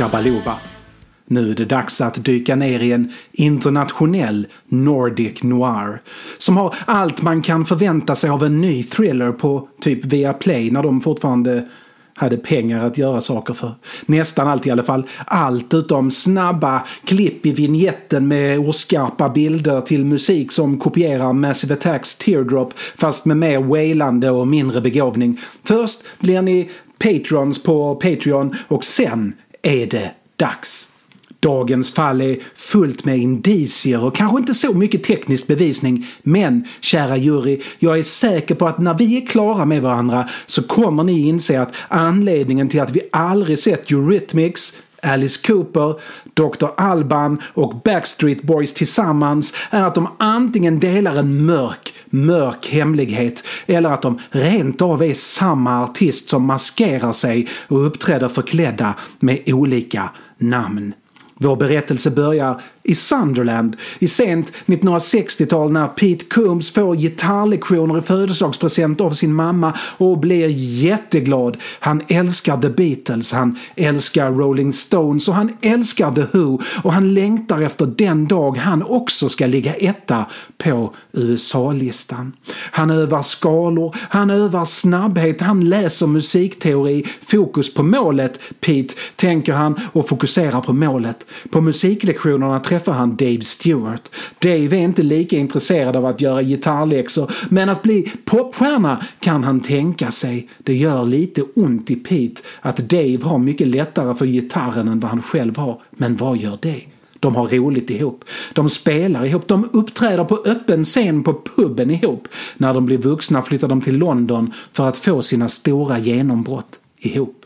Hej Shabaluba! Nu är det dags att dyka ner i en internationell Nordic Noir som har allt man kan förvänta sig av en ny thriller på typ Viaplay när de fortfarande hade pengar att göra saker för. Nästan allt i alla fall. Allt utom snabba klipp i vignetten med oskarpa bilder till musik som kopierar Massive Attacks Teardrop fast med mer wailande och mindre begåvning. Först blir ni patrons på Patreon och sen är det dags. Dagens fall är fullt med indicier och kanske inte så mycket teknisk bevisning. Men, kära jury, jag är säker på att när vi är klara med varandra så kommer ni inse att anledningen till att vi aldrig sett Eurythmics Alice Cooper, Dr. Alban och Backstreet Boys tillsammans är att de antingen delar en mörk, mörk hemlighet eller att de rent av är samma artist som maskerar sig och uppträder förklädda med olika namn. Vår berättelse börjar i Sunderland i sent 1960-tal när Pete Combs får gitarrlektioner i födelsedagspresent av sin mamma och blir jätteglad. Han älskar The Beatles, han älskar Rolling Stones och han älskar The Who och han längtar efter den dag han också ska ligga etta på USA-listan. Han övar skalor, han övar snabbhet, han läser musikteori, fokus på målet, Pete, tänker han och fokuserar på målet. På musiklektionerna träffar han Dave Stewart. Dave är inte lika intresserad av att göra gitarrläxor men att bli popstjärna kan han tänka sig. Det gör lite ont i Pete att Dave har mycket lättare för gitarren än vad han själv har. Men vad gör det? De har roligt ihop. De spelar ihop. De uppträder på öppen scen på puben ihop. När de blir vuxna flyttar de till London för att få sina stora genombrott ihop.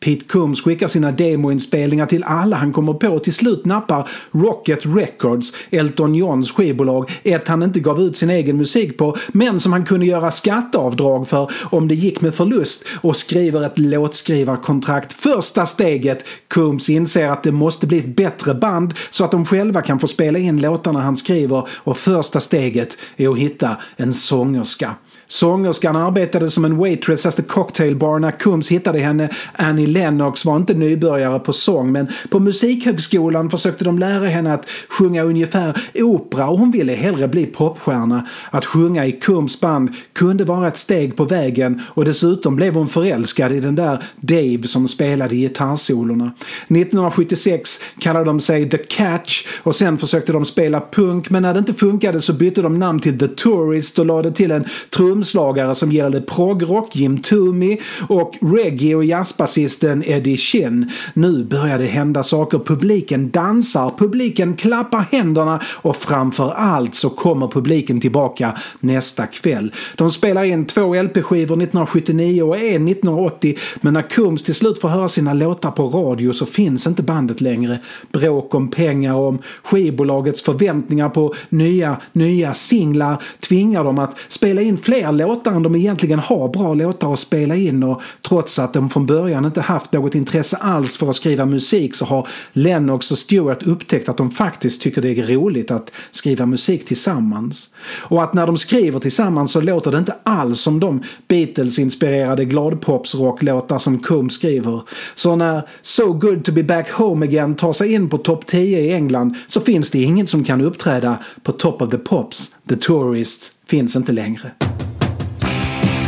Pete Combs skickar sina demoinspelningar till alla han kommer på och till slut nappar Rocket Records, Elton Johns skivbolag, ett han inte gav ut sin egen musik på men som han kunde göra skatteavdrag för om det gick med förlust och skriver ett låtskrivarkontrakt. Första steget, Combs inser att det måste bli ett bättre band så att de själva kan få spela in låtarna han skriver och första steget är att hitta en sångerska. Sångerskan arbetade som en waitress efter cocktailbar när Kums hittade henne. Annie Lennox var inte nybörjare på sång men på musikhögskolan försökte de lära henne att sjunga ungefär opera och hon ville hellre bli popstjärna. Att sjunga i Kums band kunde vara ett steg på vägen och dessutom blev hon förälskad i den där Dave som spelade gitarrsolorna. 1976 kallade de sig The Catch och sen försökte de spela punk men när det inte funkade så bytte de namn till The Tourist och lade till en trum trumslagare som gillade progrock, Jim Toomey och reggae och jazzbasisten Eddie Chin. Nu börjar det hända saker. Publiken dansar, publiken klappar händerna och framför allt så kommer publiken tillbaka nästa kväll. De spelar in två LP-skivor 1979 och en 1980 men när Kums till slut får höra sina låtar på radio så finns inte bandet längre. Bråk om pengar och om skivbolagets förväntningar på nya, nya singlar tvingar dem att spela in fler fler låtar än de egentligen har bra låtar att spela in och trots att de från början inte haft något intresse alls för att skriva musik så har Lennox och Stewart upptäckt att de faktiskt tycker det är roligt att skriva musik tillsammans. Och att när de skriver tillsammans så låter det inte alls som de Beatles-inspirerade gladpopsrocklåtar som Kum skriver. Så när So Good To Be Back Home Again tar sig in på topp 10 i England så finns det inget som kan uppträda på Top of the Pops. The Tourists finns inte längre.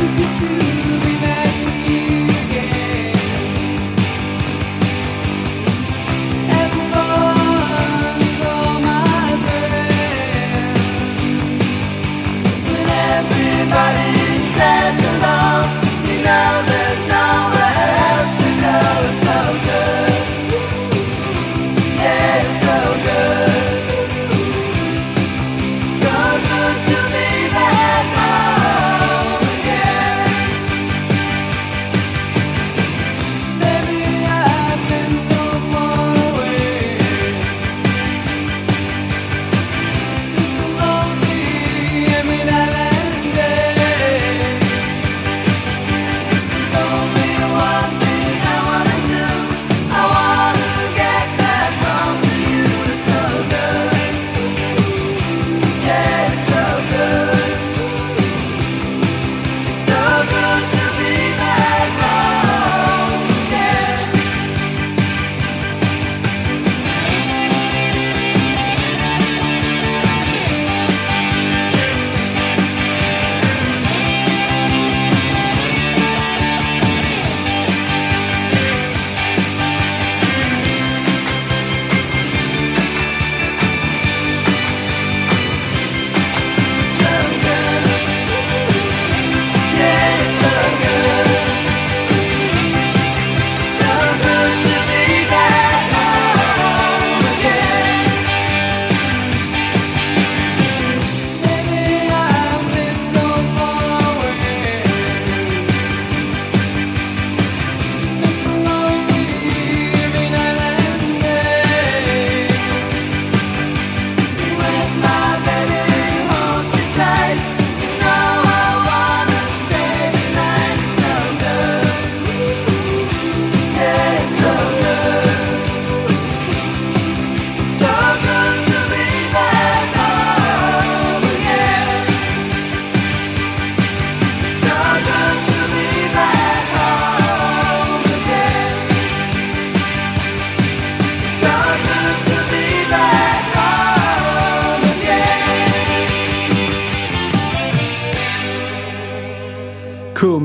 Everybody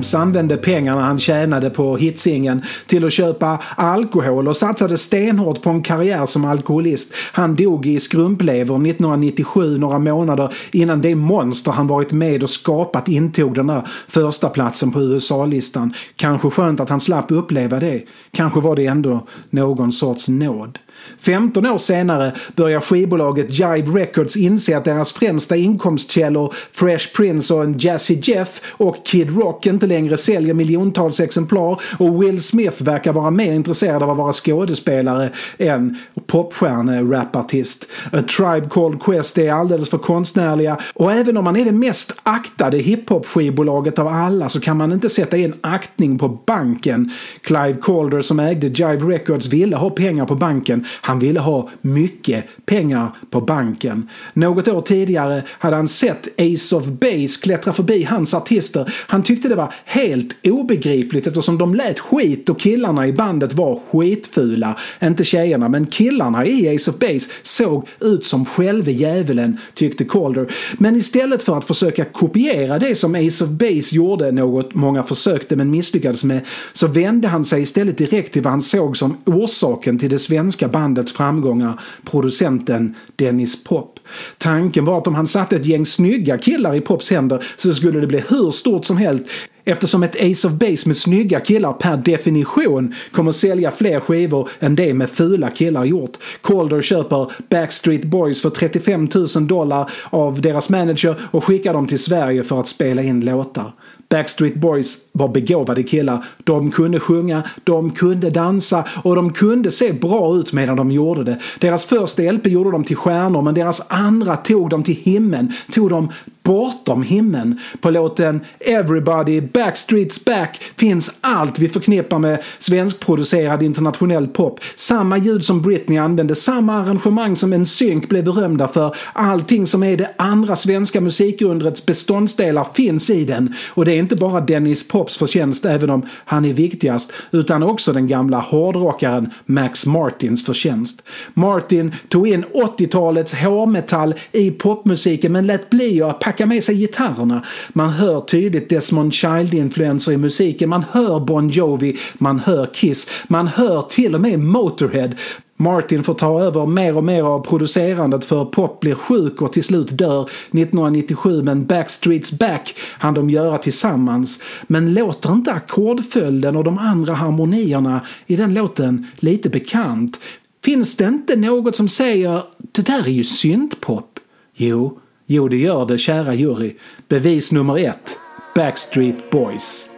Coombs använde pengarna han tjänade på hitsingen till att köpa alkohol och satsade stenhårt på en karriär som alkoholist. Han dog i skrumplever 1997, några månader innan det monster han varit med och skapat intog den där första platsen på USA-listan. Kanske skönt att han slapp uppleva det. Kanske var det ändå någon sorts nåd. 15 år senare börjar skivbolaget Jive Records inse att deras främsta inkomstkällor Fresh Prince och en Jazzy Jeff och Kid Rock inte längre säljer miljontals exemplar och Will Smith verkar vara mer intresserad av att vara skådespelare än popstjärne-rapartist. A Tribe Called Quest är alldeles för konstnärliga och även om man är det mest aktade hiphop-skivbolaget av alla så kan man inte sätta in aktning på banken. Clive Calder som ägde Jive Records ville ha pengar på banken han ville ha mycket pengar på banken. Något år tidigare hade han sett Ace of Base klättra förbi hans artister. Han tyckte det var helt obegripligt eftersom de lät skit och killarna i bandet var skitfula. Inte tjejerna, men killarna i Ace of Base såg ut som själve djävulen, tyckte Calder. Men istället för att försöka kopiera det som Ace of Base gjorde, något många försökte men misslyckades med, så vände han sig istället direkt till vad han såg som orsaken till det svenska bandets framgångar, producenten Dennis Pop. Tanken var att om han satte ett gäng snygga killar i Pops händer så skulle det bli hur stort som helst eftersom ett Ace of Base med snygga killar per definition kommer sälja fler skivor än det med fula killar gjort. Calder köper Backstreet Boys för 35 000 dollar av deras manager och skickar dem till Sverige för att spela in låtar. Backstreet Boys var begåvade killar. De kunde sjunga, de kunde dansa och de kunde se bra ut medan de gjorde det. Deras första LP gjorde de till stjärnor men deras andra tog dem till himlen, tog dem bortom himlen. På låten Everybody Backstreets Back finns allt vi förknippar med svenskproducerad internationell pop. Samma ljud som Britney använde, samma arrangemang som en synk blev berömda för. Allting som är det andra svenska musikundrets beståndsdelar finns i den. Och det är inte bara Dennis Pops förtjänst, även om han är viktigast, utan också den gamla hårdrockaren Max Martins förtjänst. Martin tog in 80-talets hårmetall i popmusiken men lät bli att packa med sig gitarrerna. Man hör tydligt Desmond Child-influenser i musiken, man hör Bon Jovi, man hör Kiss, man hör till och med Motorhead. Martin får ta över mer och mer av producerandet för Pop blir sjuk och till slut dör 1997 men Backstreets Back hann de göra tillsammans. Men låter inte ackordföljden och de andra harmonierna i den låten lite bekant? Finns det inte något som säger det där är ju syntpop? Jo, jo det gör det kära jury. Bevis nummer ett. Backstreet Boys.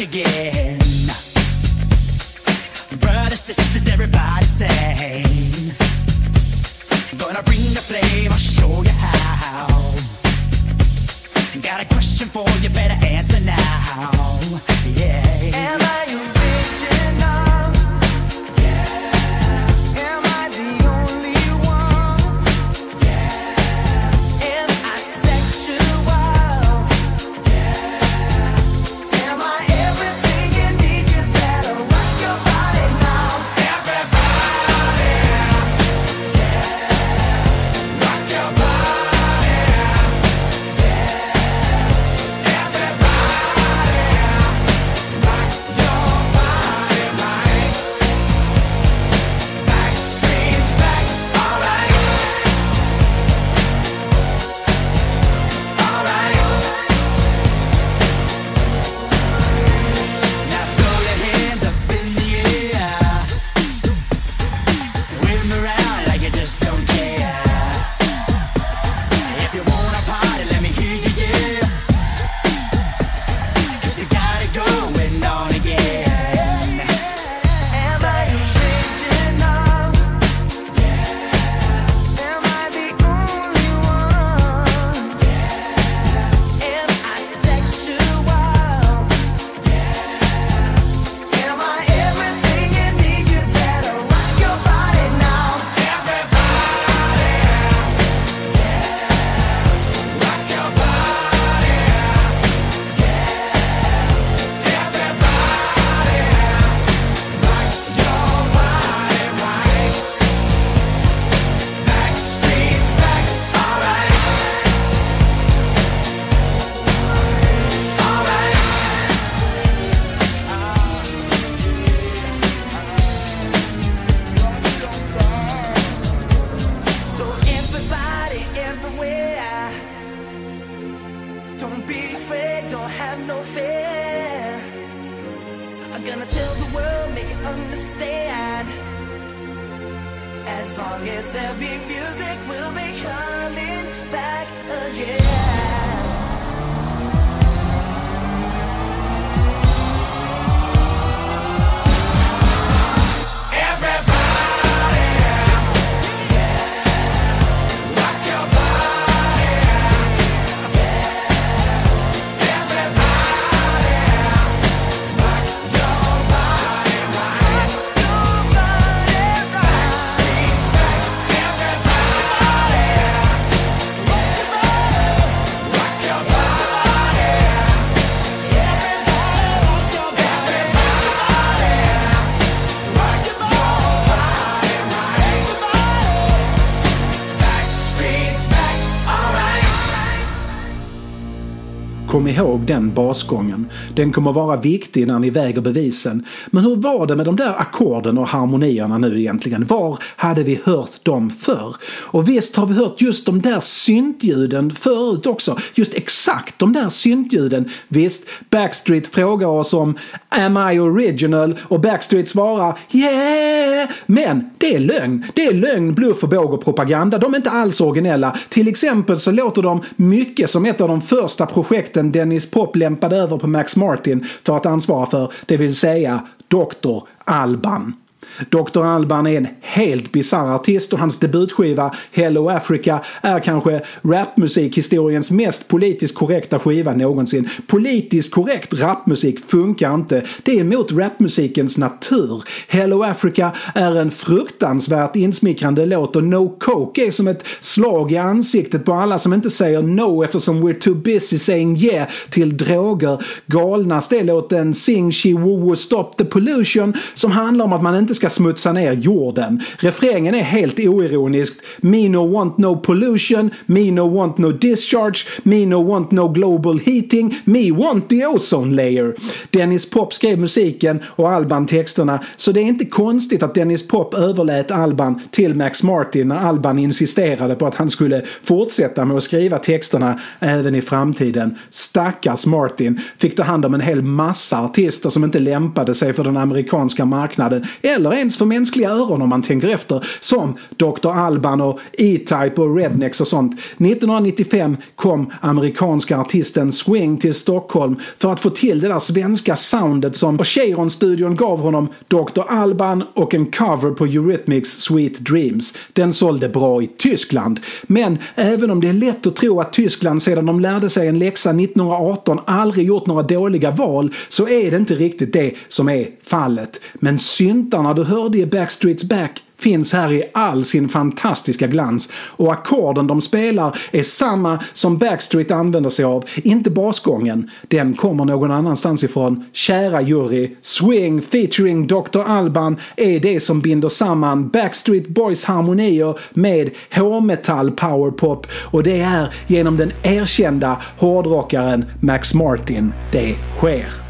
Again. Brothers, sisters, everybody sing. Gonna bring the flame, I'll show you how. Got a question for you, better answer now. Yeah. Ihåg den basgången. Den kommer vara viktig när ni väger bevisen. Men hur var det med de där ackorden och harmonierna nu egentligen? Var hade vi hört dem förr? Och visst har vi hört just de där syntljuden förut också. Just exakt de där syntljuden. Visst, Backstreet frågar oss om Am I original? Och Backstreet svarar Yeah! Men det är lögn. Det är lögn, bluff och båg och propaganda. De är inte alls originella. Till exempel så låter de mycket som ett av de första projekten den Dennis Pop lämpade över på Max Martin för att ansvara för, det vill säga Dr. Alban. Dr. Alban är en helt bisarr artist och hans debutskiva Hello Africa är kanske rapmusikhistoriens mest politiskt korrekta skiva någonsin. Politiskt korrekt rapmusik funkar inte. Det är emot rapmusikens natur. Hello Africa är en fruktansvärt insmickrande låt och No Coke är som ett slag i ansiktet på alla som inte säger no eftersom we're too busy saying yeah till droger. Galnast är låten Sing She Woo Woo Stop the Pollution som handlar om att man inte ska smutsa ner jorden. Refrängen är helt oironisk. Me no want no pollution, me no want no discharge, me no want no global heating, me want the ozone layer. Dennis Pop skrev musiken och Alban texterna så det är inte konstigt att Dennis Pop överlät Alban till Max Martin när Alban insisterade på att han skulle fortsätta med att skriva texterna även i framtiden. Stackars Martin fick ta hand om en hel massa artister som inte lämpade sig för den amerikanska marknaden eller ens för mänskliga öron om man tänker efter. Som Dr. Alban och E-Type och Rednex och sånt. 1995 kom amerikanska artisten Swing till Stockholm för att få till det där svenska soundet som Cheiron-studion gav honom Dr. Alban och en cover på Eurythmics Sweet Dreams. Den sålde bra i Tyskland. Men även om det är lätt att tro att Tyskland sedan de lärde sig en läxa 1918 aldrig gjort några dåliga val så är det inte riktigt det som är fallet. Men syntarna du hörde i Backstreets Back finns här i all sin fantastiska glans och ackorden de spelar är samma som Backstreet använder sig av, inte basgången. Den kommer någon annanstans ifrån. Kära jury, Swing featuring Dr. Alban är det som binder samman Backstreet Boys harmonier med hårmetall powerpop och det är genom den erkända hårdrockaren Max Martin det sker.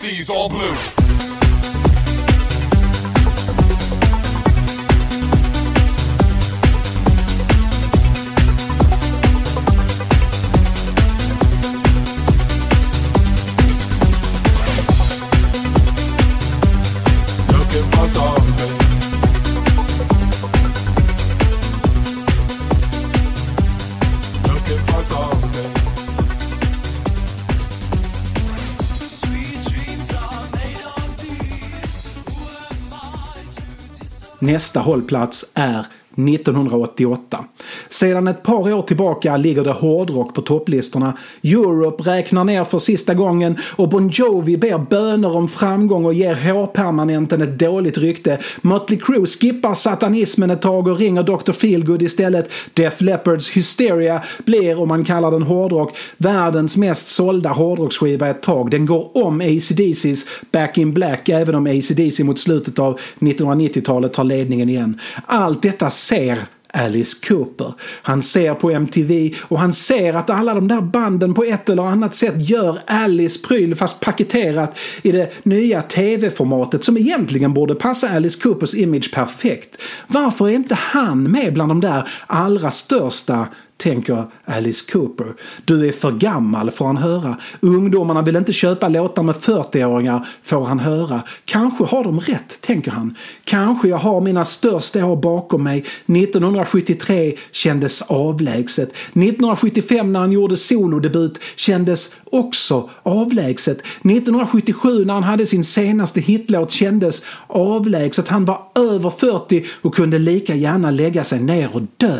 MCs all blue. Nästa hållplats är 1988. Sedan ett par år tillbaka ligger det hårdrock på topplistorna. Europe räknar ner för sista gången och Bon Jovi ber böner om framgång och ger hårpermanenten ett dåligt rykte. Mötley Crüe skippar satanismen ett tag och ringer Dr. Feelgood istället. Def Leppards Hysteria blir, om man kallar den hårdrock, världens mest sålda hårdrocksskiva ett tag. Den går om ACDC's Back in Black även om ACDC mot slutet av 1990-talet tar ledningen igen. Allt detta ser Alice Cooper. Han ser på MTV och han ser att alla de där banden på ett eller annat sätt gör Alice pryl fast paketerat i det nya tv-formatet som egentligen borde passa Alice Coopers image perfekt. Varför är inte han med bland de där allra största tänker Alice Cooper. Du är för gammal får han höra. Ungdomarna vill inte köpa låtar med 40-åringar får han höra. Kanske har de rätt, tänker han. Kanske jag har mina största år bakom mig. 1973 kändes avlägset. 1975 när han gjorde solodebut kändes också avlägset. 1977 när han hade sin senaste hitlåt kändes avlägset. Han var över 40 och kunde lika gärna lägga sig ner och dö.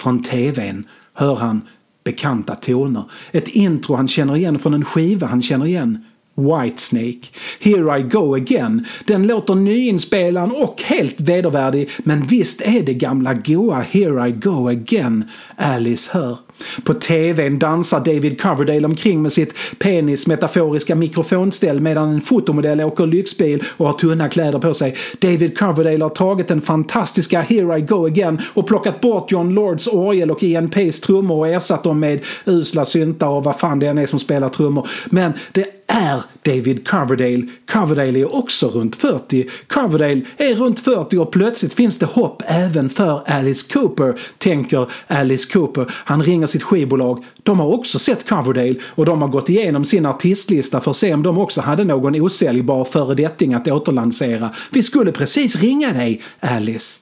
Från tvn hör han bekanta toner. Ett intro han känner igen från en skiva han känner igen. Whitesnake. Here I go again. Den låter nyinspelad och helt vedervärdig men visst är det gamla goa Here I go again Alice hör. På tvn dansar David Coverdale omkring med sitt penis-metaforiska mikrofonställ medan en fotomodell åker lyxbil och har tunna kläder på sig. David Coverdale har tagit den fantastiska Here I go again och plockat bort John Lords orgel och Ian Pace trummor och ersatt dem med usla syntar och vad fan det än är som spelar trummor. Men det är David Coverdale. Coverdale är också runt 40. Coverdale är runt 40 och plötsligt finns det hopp även för Alice Cooper, tänker Alice Cooper. Han ringer sitt skivbolag. De har också sett Coverdale och de har gått igenom sin artistlista för att se om de också hade någon osäljbar föredetting att återlansera. Vi skulle precis ringa dig, Alice.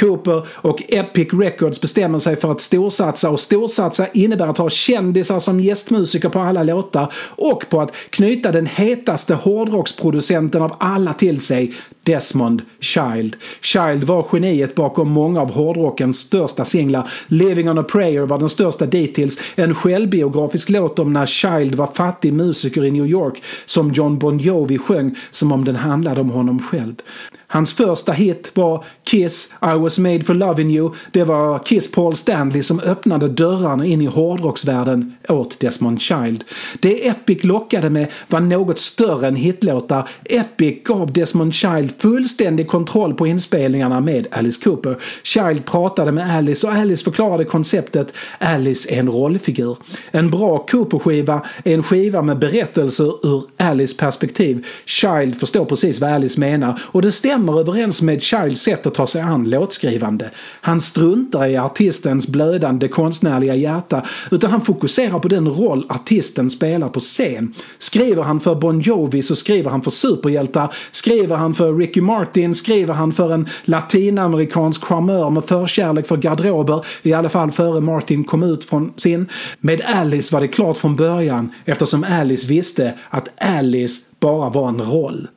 Cooper och Epic Records bestämmer sig för att storsatsa och storsatsa innebär att ha kändisar som gästmusiker på alla låtar och på att knyta den hetaste hårdrocksproducenten av alla till sig, Desmond Child. Child var geniet bakom många av hårdrockens största singlar. Living on a prayer var den största dittills. En självbiografisk låt om när Child var fattig musiker i New York som John Bon Jovi sjöng som om den handlade om honom själv. Hans första hit var Kiss, I was made for loving you. Det var Kiss Paul Stanley som öppnade dörrarna in i hårdrocksvärlden åt Desmond Child. Det Epic lockade med var något större än hitlåtar. Epic gav Desmond Child fullständig kontroll på inspelningarna med Alice Cooper. Child pratade med Alice och Alice förklarade konceptet Alice är en rollfigur. En bra Cooper-skiva är en skiva med berättelser ur Alice perspektiv. Child förstår precis vad Alice menar och det stämmer överens med Childs sätt att ta sig an låtskrivande. Han struntar i artistens blödande konstnärliga hjärta utan han fokuserar på den roll artisten spelar på scen. Skriver han för Bon Jovi så skriver han för superhjältar. Skriver han för Ricky Martin skriver han för en latinamerikansk charmör med förkärlek för garderober, i alla fall före Martin kom ut från sin. Med Alice var det klart från början eftersom Alice visste att Alice bara var en roll.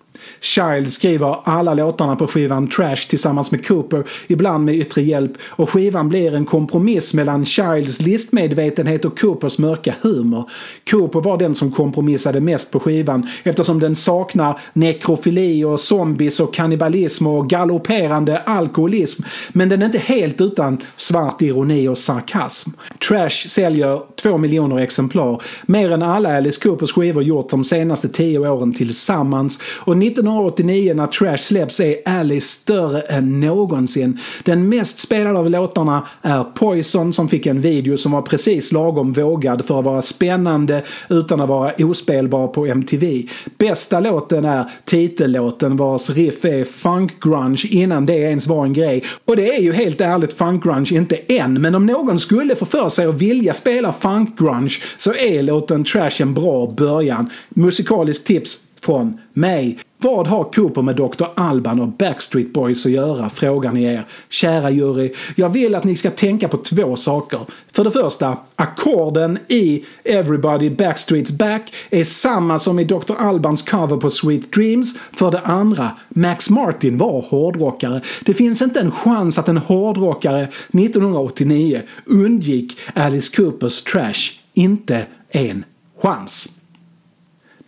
Child skriver alla låtarna på skivan Trash tillsammans med Cooper, ibland med yttre hjälp och skivan blir en kompromiss mellan Childs listmedvetenhet och Coopers mörka humor. Cooper var den som kompromissade mest på skivan eftersom den saknar nekrofili och zombies och kannibalism och galopperande alkoholism men den är inte helt utan svart ironi och sarkasm. Trash säljer två miljoner exemplar, mer än alla Alice Coopers skivor gjort de senaste tio åren tillsammans och 1989 när Trash släpps är Alice större än någonsin. Den mest spelade av låtarna är Poison som fick en video som var precis lagom vågad för att vara spännande utan att vara ospelbar på MTV. Bästa låten är titellåten vars riff är funk-grunge innan det ens var en grej. Och det är ju helt ärligt funk-grunge inte än, men om någon skulle få för sig att vilja spela funk-grunge så är låten Trash en bra början. Musikaliskt tips från mig. Vad har Cooper med Dr. Alban och Backstreet Boys att göra? Frågar ni er. Kära jury, jag vill att ni ska tänka på två saker. För det första, ackorden i Everybody Backstreets Back är samma som i Dr. Albans cover på Sweet Dreams. För det andra, Max Martin var hårdrockare. Det finns inte en chans att en hårdrockare 1989 undgick Alice Coopers Trash. Inte en chans.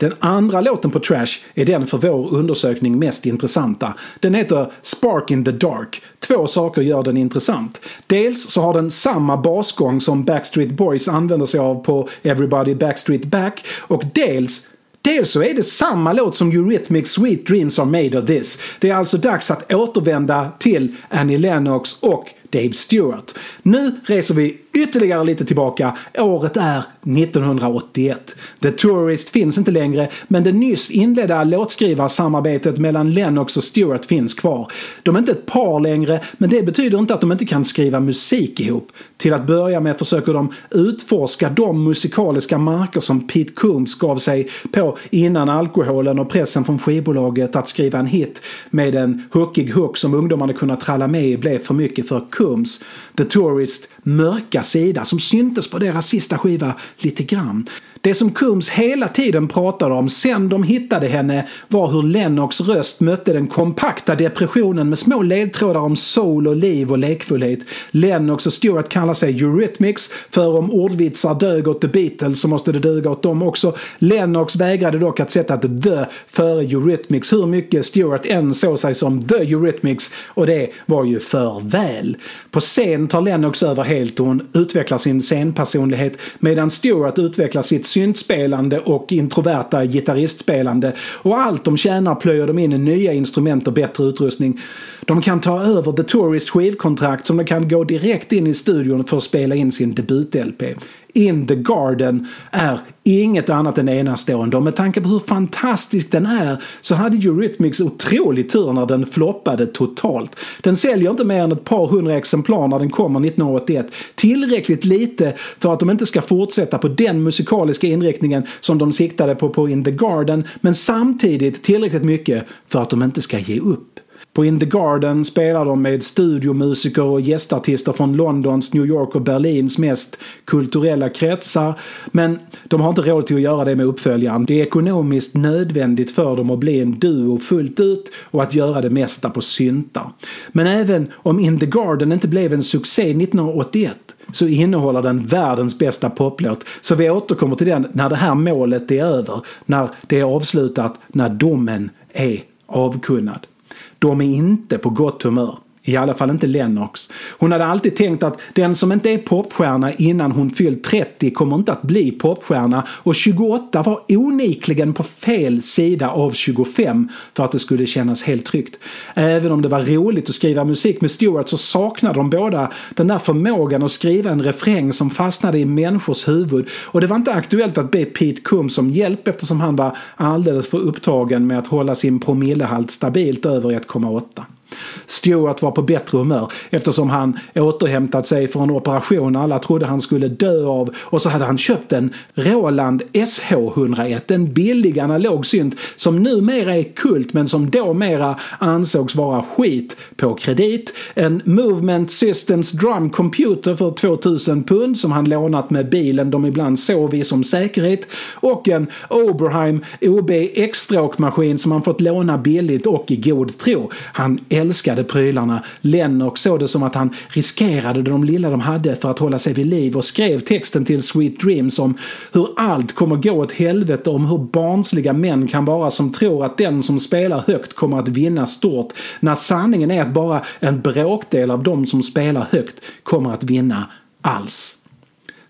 Den andra låten på Trash är den för vår undersökning mest intressanta. Den heter Spark in the Dark. Två saker gör den intressant. Dels så har den samma basgång som Backstreet Boys använder sig av på Everybody Backstreet Back och dels Dels så är det samma låt som Eurythmics Sweet Dreams Are Made of This. Det är alltså dags att återvända till Annie Lennox och Dave Stewart. Nu reser vi ytterligare lite tillbaka. Året är 1981. The Tourist finns inte längre men det nyss inledda låtskrivarsamarbetet mellan Lennox och Stewart finns kvar. De är inte ett par längre men det betyder inte att de inte kan skriva musik ihop. Till att börja med försöker de utforska de musikaliska marker som Pete Coombs gav sig på innan alkoholen och pressen från skivbolaget att skriva en hit med en hookig hook som ungdomarna kunnat tralla med i blev för mycket för Combs, The Tourists mörka sida som syntes på deras sista skiva lite grann. Det som Coombs hela tiden pratade om sen de hittade henne var hur Lennox röst mötte den kompakta depressionen med små ledtrådar om soul och liv och lekfullhet. Lennox och Stewart kallar sig Eurythmics för om ordvitsar dög åt The Beatles så måste det duga åt dem också. Lennox vägrade dock att sätta ett the före Eurythmics hur mycket Stewart än såg sig som the Eurythmics och det var ju för väl. På scen tar Lennox över helt och hon utvecklar sin scenpersonlighet medan Stewart utvecklar sitt syntspelande och introverta gitarristspelande och allt de tjänar plöjer de in i nya instrument och bättre utrustning. De kan ta över The Tourist skivkontrakt som de kan gå direkt in i studion för att spela in sin debut-LP. In the Garden är inget annat än enastående och med tanke på hur fantastisk den är så hade Eurythmics otrolig tur när den floppade totalt. Den säljer inte mer än ett par hundra exemplar när den kommer 1981. Tillräckligt lite för att de inte ska fortsätta på den musikaliska inriktningen som de siktade på på In the Garden men samtidigt tillräckligt mycket för att de inte ska ge upp. På In the Garden spelar de med studiomusiker och gästartister från Londons, New York och Berlins mest kulturella kretsar. Men de har inte råd till att göra det med uppföljaren. Det är ekonomiskt nödvändigt för dem att bli en duo fullt ut och att göra det mesta på syntar. Men även om In the Garden inte blev en succé 1981 så innehåller den världens bästa poplåt. Så vi återkommer till den när det här målet är över, när det är avslutat, när domen är avkunnad. De är inte på gott humör. I alla fall inte Lennox. Hon hade alltid tänkt att den som inte är popstjärna innan hon fyllt 30 kommer inte att bli popstjärna och 28 var onikligen på fel sida av 25 för att det skulle kännas helt tryggt. Även om det var roligt att skriva musik med Stewart så saknade de båda den där förmågan att skriva en refräng som fastnade i människors huvud och det var inte aktuellt att be Pete Combs om hjälp eftersom han var alldeles för upptagen med att hålla sin promillehalt stabilt över 1,8. Stewart var på bättre humör eftersom han återhämtat sig från operation alla trodde han skulle dö av och så hade han köpt en Roland SH101, en billig analog synt som numera är kult men som då mera ansågs vara skit på kredit. En Movement Systems Drum Computer för 2000 pund som han lånat med bilen de ibland sov i som säkerhet och en Oberheim OB X-stråkmaskin som han fått låna billigt och i god tro. Han älskade prylarna. Lennox såg det som att han riskerade de lilla de hade för att hålla sig vid liv och skrev texten till Sweet Dreams om hur allt kommer gå åt helvete om hur barnsliga män kan vara som tror att den som spelar högt kommer att vinna stort när sanningen är att bara en bråkdel av de som spelar högt kommer att vinna alls.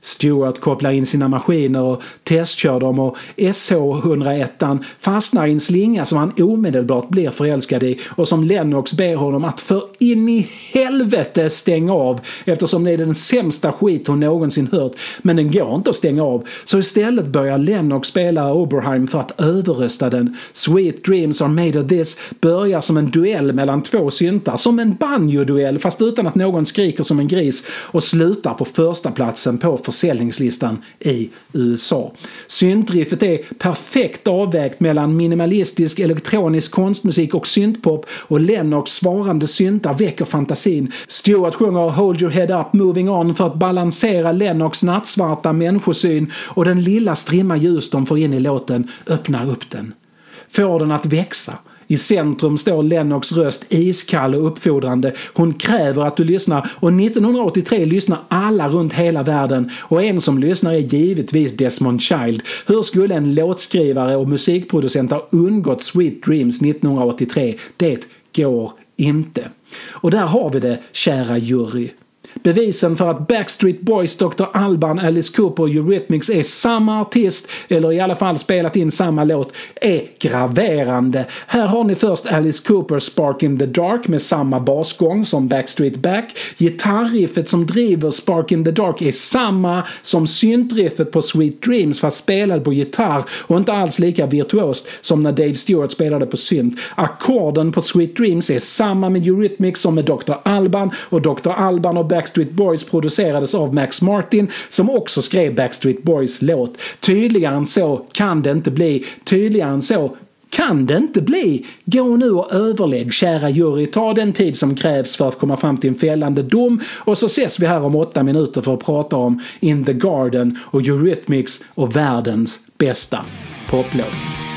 Stewart kopplar in sina maskiner och testkör dem och SH101 fastnar i en slinga som han omedelbart blir förälskad i och som Lennox ber honom att för in i helvete stänga av eftersom det är den sämsta skit hon någonsin hört. Men den går inte att stänga av. Så istället börjar Lennox spela Oberheim för att överrösta den. Sweet Dreams Are Made of This börjar som en duell mellan två syntar, som en banjo-duell fast utan att någon skriker som en gris och slutar på första platsen på försäljningslistan i USA. Syntriffet är perfekt avvägt mellan minimalistisk elektronisk konstmusik och syntpop och Lennox svarande syntar väcker fantasin. Stewart sjunger Hold your head up moving on för att balansera Lennox nattsvarta människosyn och den lilla strimma ljus de får in i låten öppnar upp den. Får den att växa. I centrum står Lennox röst iskall och uppfordrande. Hon kräver att du lyssnar och 1983 lyssnar alla runt hela världen och en som lyssnar är givetvis Desmond Child. Hur skulle en låtskrivare och musikproducent ha undgått Sweet Dreams 1983? Det går inte. Och där har vi det, kära jury. Bevisen för att Backstreet Boys, Dr. Alban, Alice Cooper och Eurythmics är samma artist, eller i alla fall spelat in samma låt, är graverande. Här har ni först Alice Cooper Spark in the Dark med samma basgång som Backstreet Back. Gitarriffet som driver Spark in the Dark är samma som syntriffet på Sweet Dreams fast spelad på gitarr och inte alls lika virtuost som när Dave Stewart spelade på synt. Ackorden på Sweet Dreams är samma med Eurythmics som med Dr. Alban och Dr. Alban och Backstreet Boys producerades av Max Martin som också skrev Backstreet Boys låt. Tydligare än så kan det inte bli. Tydligare än så kan det inte bli. Gå nu och överlägg, kära jury. Ta den tid som krävs för att komma fram till en fällande dom och så ses vi här om åtta minuter för att prata om In the Garden och Eurythmics och världens bästa poplåt.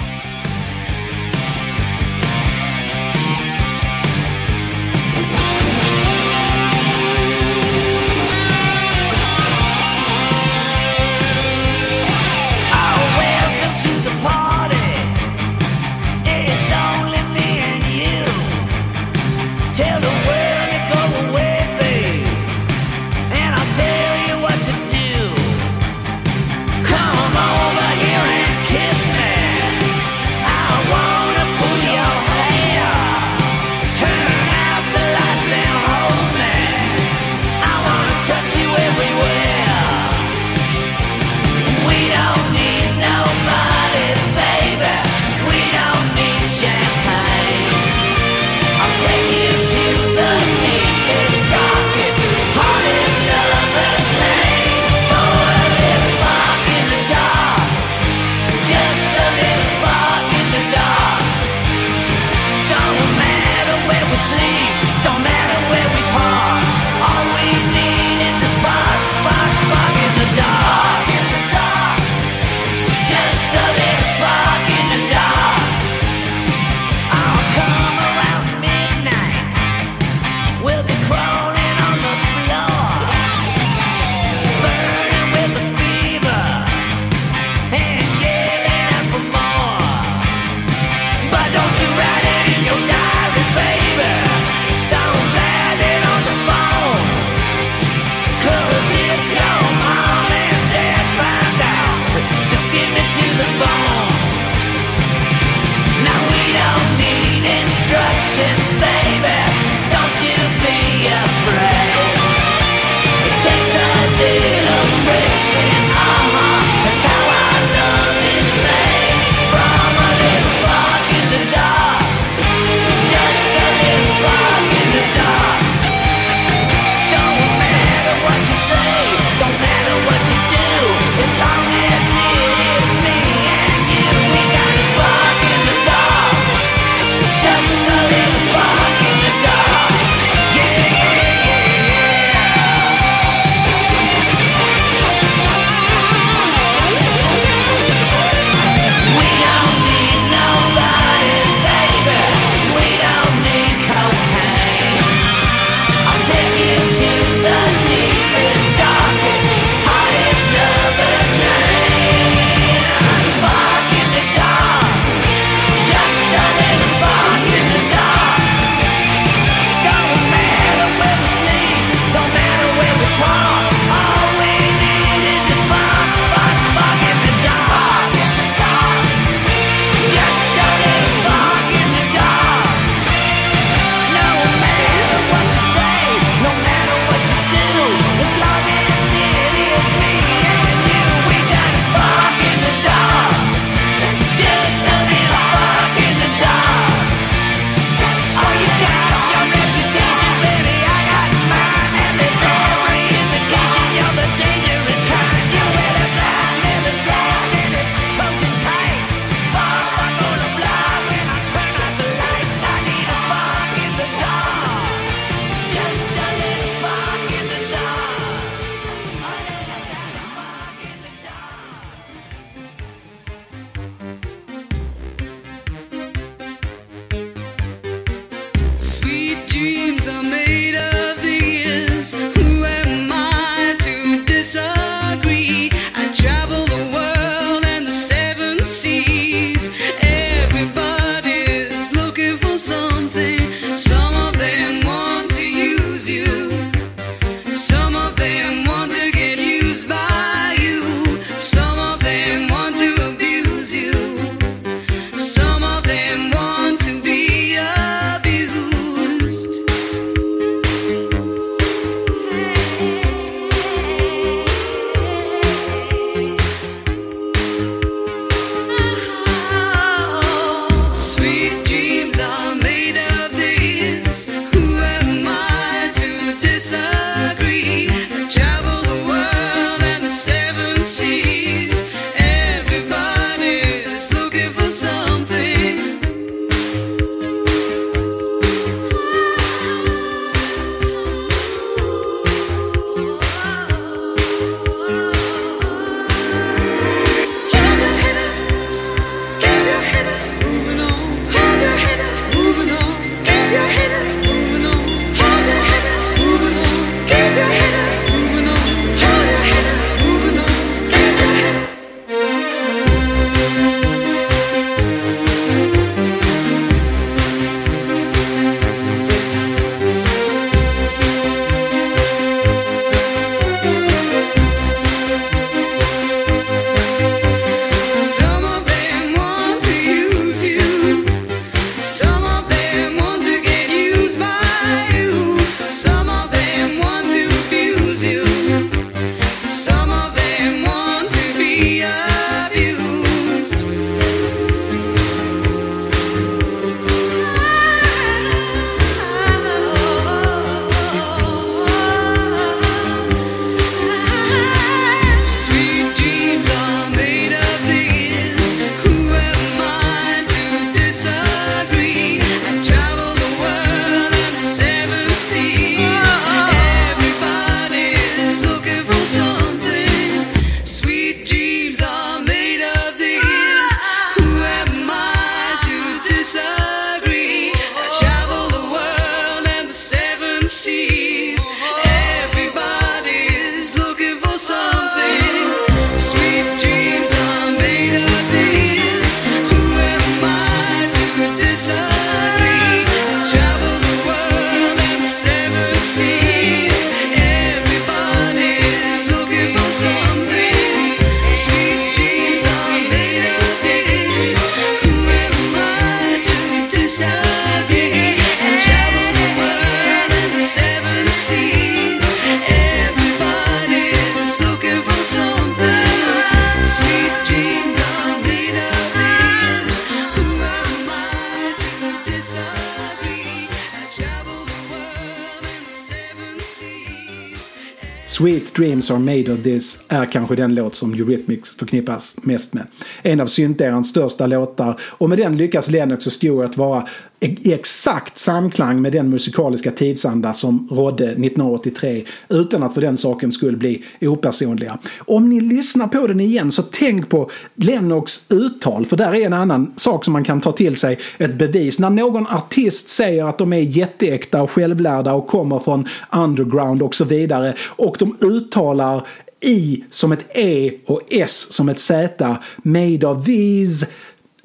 Dreams Are Made of This är kanske den låt som Eurythmics förknippas mest med. En av synterans största låtar och med den lyckas Lennox och Stewart vara i exakt samklang med den musikaliska tidsanda som rådde 1983 utan att för den saken skulle bli opersonliga. Om ni lyssnar på den igen så tänk på Lennox uttal för där är en annan sak som man kan ta till sig ett bevis. När någon artist säger att de är jätteäkta och självlärda och kommer från underground och så vidare och de uttalar i som ett E och S som ett Z. Made of these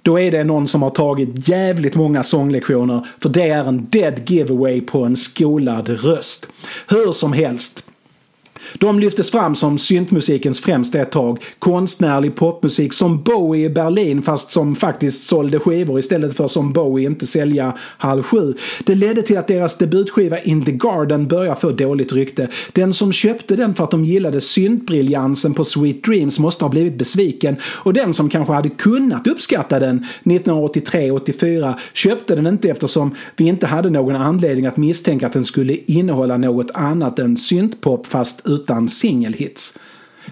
då är det någon som har tagit jävligt många sånglektioner för det är en dead giveaway på en skolad röst. Hur som helst. De lyftes fram som syntmusikens främsta ett tag. Konstnärlig popmusik som Bowie i Berlin fast som faktiskt sålde skivor istället för som Bowie inte sälja halv sju. Det ledde till att deras debutskiva In the Garden började få dåligt rykte. Den som köpte den för att de gillade syntbriljansen på Sweet Dreams måste ha blivit besviken och den som kanske hade kunnat uppskatta den 1983-84 köpte den inte eftersom vi inte hade någon anledning att misstänka att den skulle innehålla något annat än syntpop fast utan utan singelhits.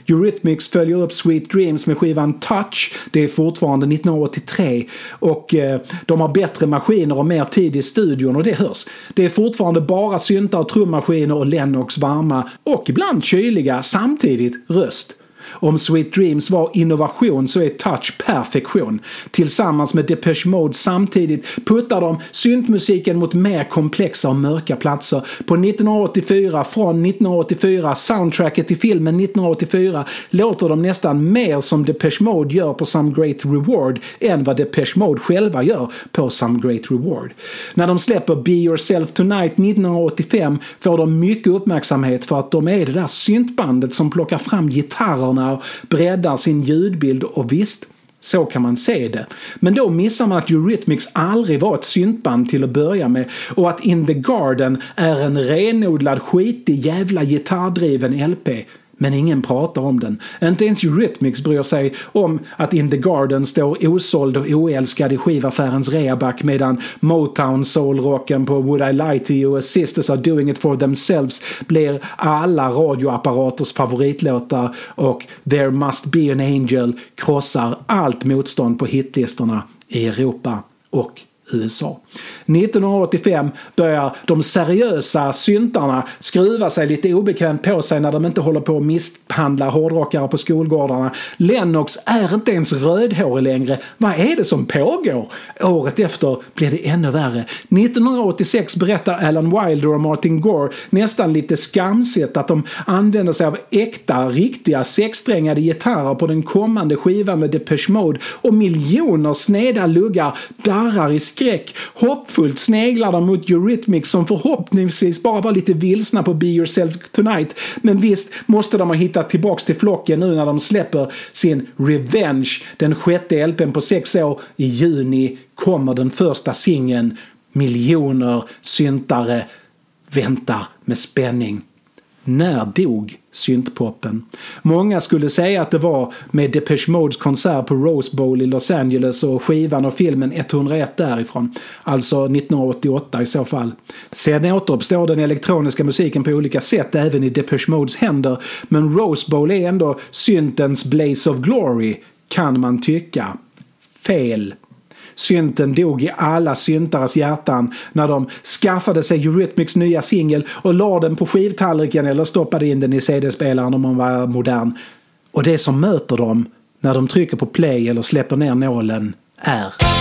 Eurythmics följer upp Sweet Dreams med skivan Touch. Det är fortfarande 1983 och eh, de har bättre maskiner och mer tid i studion och det hörs. Det är fortfarande bara syntar och trummaskiner och Lennox varma och ibland kyliga samtidigt röst. Om Sweet Dreams var innovation så är Touch perfektion. Tillsammans med Depeche Mode samtidigt puttar de syntmusiken mot mer komplexa och mörka platser. På 1984, från 1984, soundtracket till filmen 1984 låter de nästan mer som Depeche Mode gör på Some Great Reward än vad Depeche Mode själva gör på Some Great Reward. När de släpper Be Yourself Tonight 1985 får de mycket uppmärksamhet för att de är det där syntbandet som plockar fram gitarrerna och breddar sin ljudbild och visst, så kan man se det. Men då missar man att Eurythmics aldrig var ett syntband till att börja med och att In the Garden är en renodlad skitig jävla gitarrdriven LP. Men ingen pratar om den. Inte ens Eurythmics bryr sig om att In the Garden står osåld och oälskad i skivaffärens reaback medan Motown soulrocken på Would I Lie To You och Sisters Are Doing It For Themselves blir alla radioapparaters favoritlåtar och There Must Be An Angel krossar allt motstånd på hitlistorna i Europa och USA. 1985 börjar de seriösa syntarna skruva sig lite obekvämt på sig när de inte håller på att misshandla hårdrockare på skolgårdarna. Lennox är inte ens rödhårig längre. Vad är det som pågår? Året efter blir det ännu värre. 1986 berättar Alan Wilder och Martin Gore nästan lite skamset att de använder sig av äkta, riktiga sexsträngade gitarrer på den kommande skivan med Depeche Mode och miljoner sneda luggar darrar i skräck. Hoppfullt sneglar de mot Eurythmics som förhoppningsvis bara var lite vilsna på Be Yourself Tonight. Men visst måste de ha hittat tillbaks till flocken nu när de släpper sin Revenge, den sjätte LPn på sex år. I juni kommer den första singeln. Miljoner syntare väntar med spänning. När dog syntpoppen? Många skulle säga att det var med Depeche Modes konsert på Rose Bowl i Los Angeles och skivan och filmen 101 därifrån. Alltså 1988 i så fall. Sedan återuppstår den elektroniska musiken på olika sätt även i Depeche Modes händer. Men Rose Bowl är ändå syntens Blaze of Glory, kan man tycka. Fel. Synten dog i alla syntares hjärtan när de skaffade sig Eurythmics nya singel och la den på skivtallriken eller stoppade in den i CD-spelaren om man var modern. Och det som möter dem när de trycker på play eller släpper ner nålen är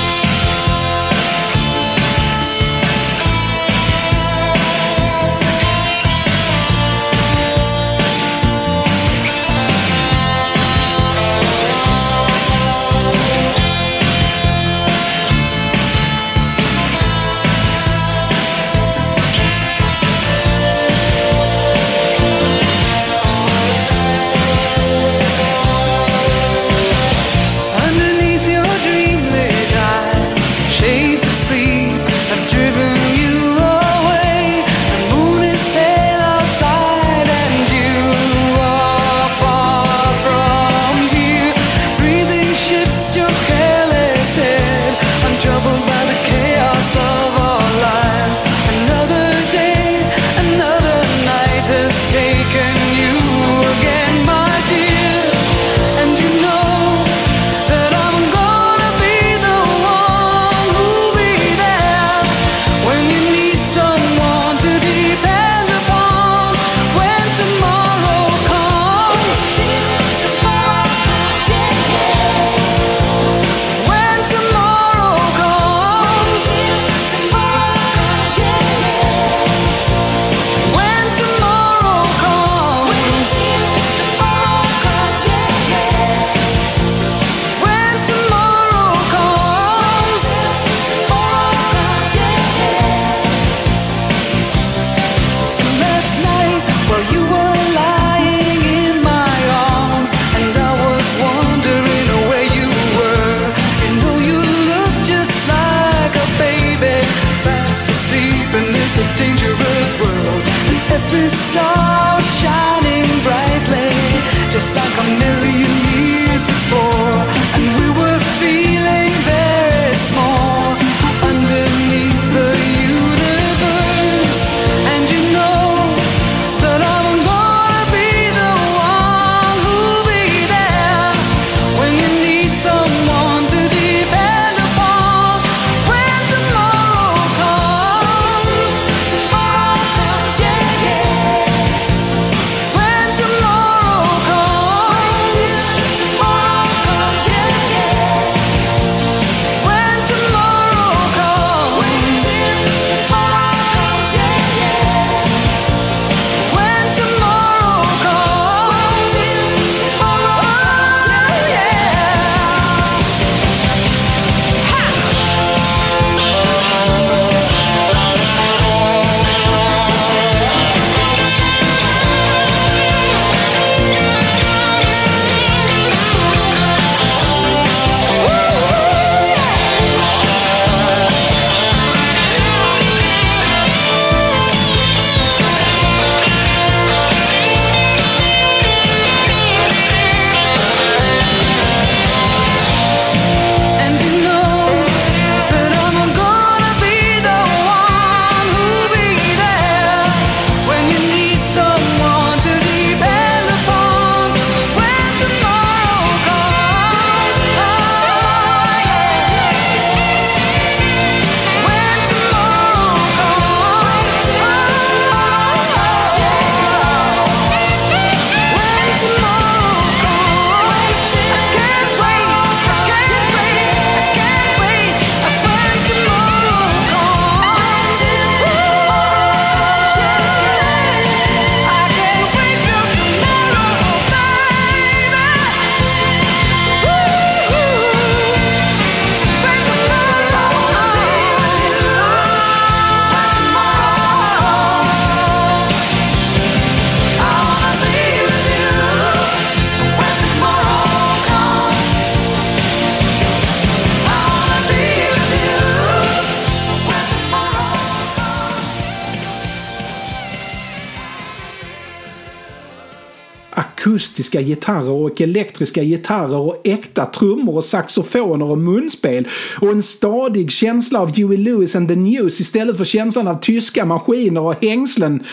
akustiska gitarrer och elektriska gitarrer och äkta trummor och saxofoner och munspel och en stadig känsla av Huey Lewis and the News istället för känslan av tyska maskiner och hängslen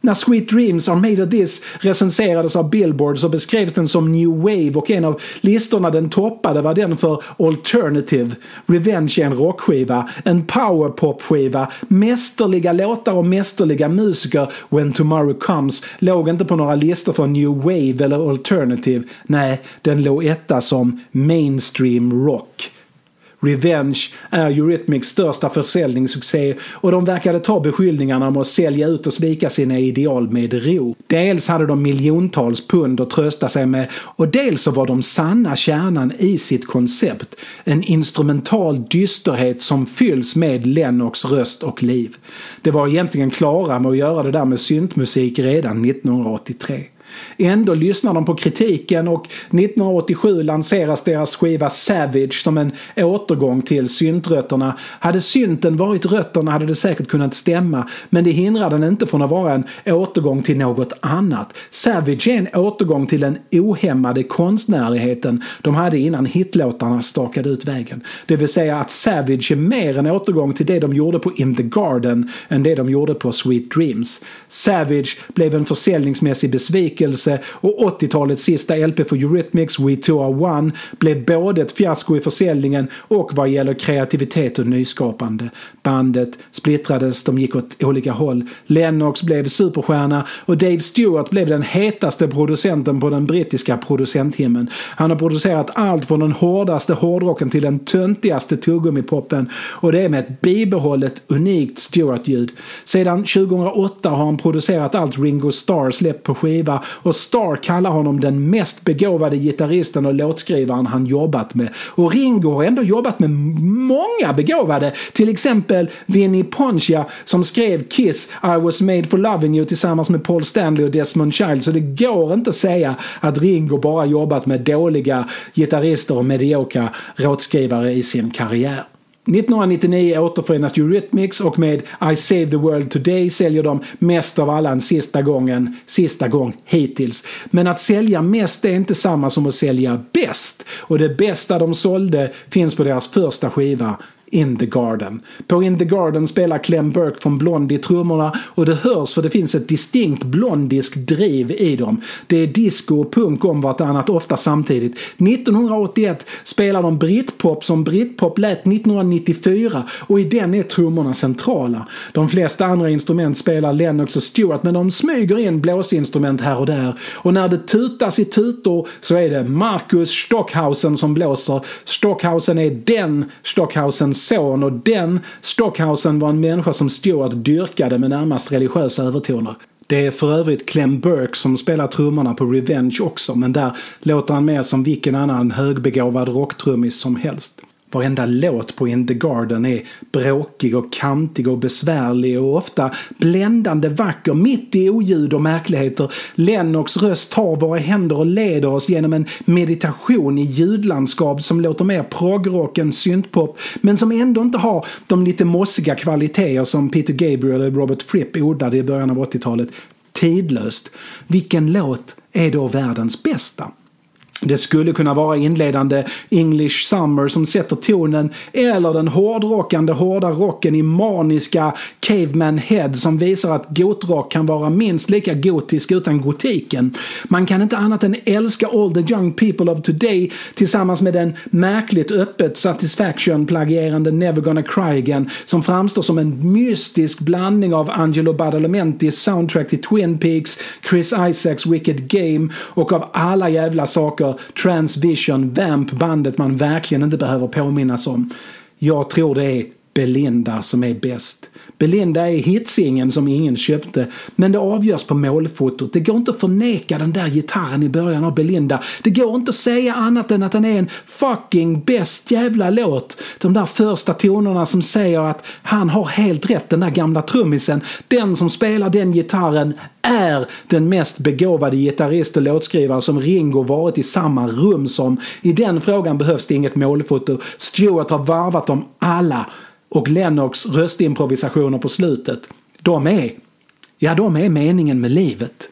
när Sweet Dreams Are Made of This recenserades av Billboard så beskrevs den som New Wave och en av listorna den toppade var den för Alternative. Revenge är en rockskiva, en powerpop-skiva, mästerliga låtar och mästerliga musiker. When Tomorrow Comes låg inte på några listor för New Wave eller Alternative. Nej, den låg etta som Mainstream Rock. Revenge är Eurythmics största försäljningssuccé och de verkade ta beskyllningarna om att sälja ut och svika sina ideal med ro. Dels hade de miljontals pund att trösta sig med och dels så var de sanna kärnan i sitt koncept. En instrumental dysterhet som fylls med Lennox röst och liv. Det var egentligen klara med att göra det där med syntmusik redan 1983. Ändå lyssnar de på kritiken och 1987 lanseras deras skiva Savage som en återgång till syntrötterna. Hade synten varit rötterna hade det säkert kunnat stämma men det hindrar den inte från att vara en återgång till något annat. Savage är en återgång till den ohämmade konstnärligheten de hade innan hitlåtarna stakade ut vägen. Det vill säga att Savage är mer en återgång till det de gjorde på In the Garden än det de gjorde på Sweet Dreams. Savage blev en försäljningsmässig besvikelse och 80-talets sista LP för Eurythmics, We Two Are One, blev både ett fiasko i försäljningen och vad gäller kreativitet och nyskapande. Bandet splittrades, de gick åt olika håll. Lennox blev superstjärna och Dave Stewart blev den hetaste producenten på den brittiska producenthimlen. Han har producerat allt från den hårdaste hårdrocken till den töntigaste tuggummipoppen och det är med ett bibehållet unikt Stewart-ljud. Sedan 2008 har han producerat allt Ringo Starr släppt på skiva och Starr kallar honom den mest begåvade gitarristen och låtskrivaren han jobbat med. Och Ringo har ändå jobbat med många begåvade, till exempel Vinnie Poncia som skrev Kiss I was made for loving you tillsammans med Paul Stanley och Desmond Child så det går inte att säga att Ringo bara jobbat med dåliga gitarrister och mediokra låtskrivare i sin karriär. 1999 återförenas Eurythmics och med I Save the World Today säljer de mest av alla en sista gången, sista gång hittills. Men att sälja mest är inte samma som att sälja bäst. Och det bästa de sålde finns på deras första skiva in the Garden. På In the Garden spelar Clem Burke från Blondie trummorna och det hörs för det finns ett distinkt blondisk driv i dem. Det är disco och punk om vartannat ofta samtidigt. 1981 spelar de britpop som britpop lät 1994 och i den är trummorna centrala. De flesta andra instrument spelar Lennox och Stewart men de smyger in blåsinstrument här och där. Och när det tutas i tutor så är det Marcus Stockhausen som blåser. Stockhausen är den Stockhausens son och den Stockhausen var en människa som Stewart dyrkade med närmast religiösa övertoner. Det är för övrigt Clem Burke som spelar trummorna på Revenge också men där låter han mer som vilken annan högbegåvad rocktrummis som helst. Varenda låt på In the Garden är bråkig och kantig och besvärlig och ofta bländande vacker mitt i oljud och märkligheter. Lennox röst tar våra händer och leder oss genom en meditation i ljudlandskap som låter mer progrock än syntpop men som ändå inte har de lite mossiga kvaliteter som Peter Gabriel och Robert Fripp odlade i början av 80-talet. Tidlöst. Vilken låt är då världens bästa? Det skulle kunna vara inledande English Summer som sätter tonen eller den hårdrockande hårda rocken i maniska Caveman Head som visar att gotrock kan vara minst lika gotisk utan gotiken. Man kan inte annat än älska All the Young People of Today tillsammans med den märkligt öppet Satisfaction-plagierande Never Gonna Cry Again som framstår som en mystisk blandning av Angelo Badalamenti's soundtrack till Twin Peaks, Chris Isaacs Wicked Game och av alla jävla saker Transvision, Vamp, bandet man verkligen inte behöver påminnas om. Jag tror det är Belinda som är bäst. Belinda är hitsingen som ingen köpte, men det avgörs på målfotot. Det går inte att förneka den där gitarren i början av Belinda. Det går inte att säga annat än att den är en fucking bäst jävla låt. De där första tonerna som säger att han har helt rätt, den där gamla trummisen. Den som spelar den gitarren är den mest begåvade gitarrist och låtskrivare som Ringo varit i samma rum som. I den frågan behövs det inget målfoto. Stewart har varvat dem alla och Lennox röstimprovisationer på slutet. De är, ja de är meningen med livet.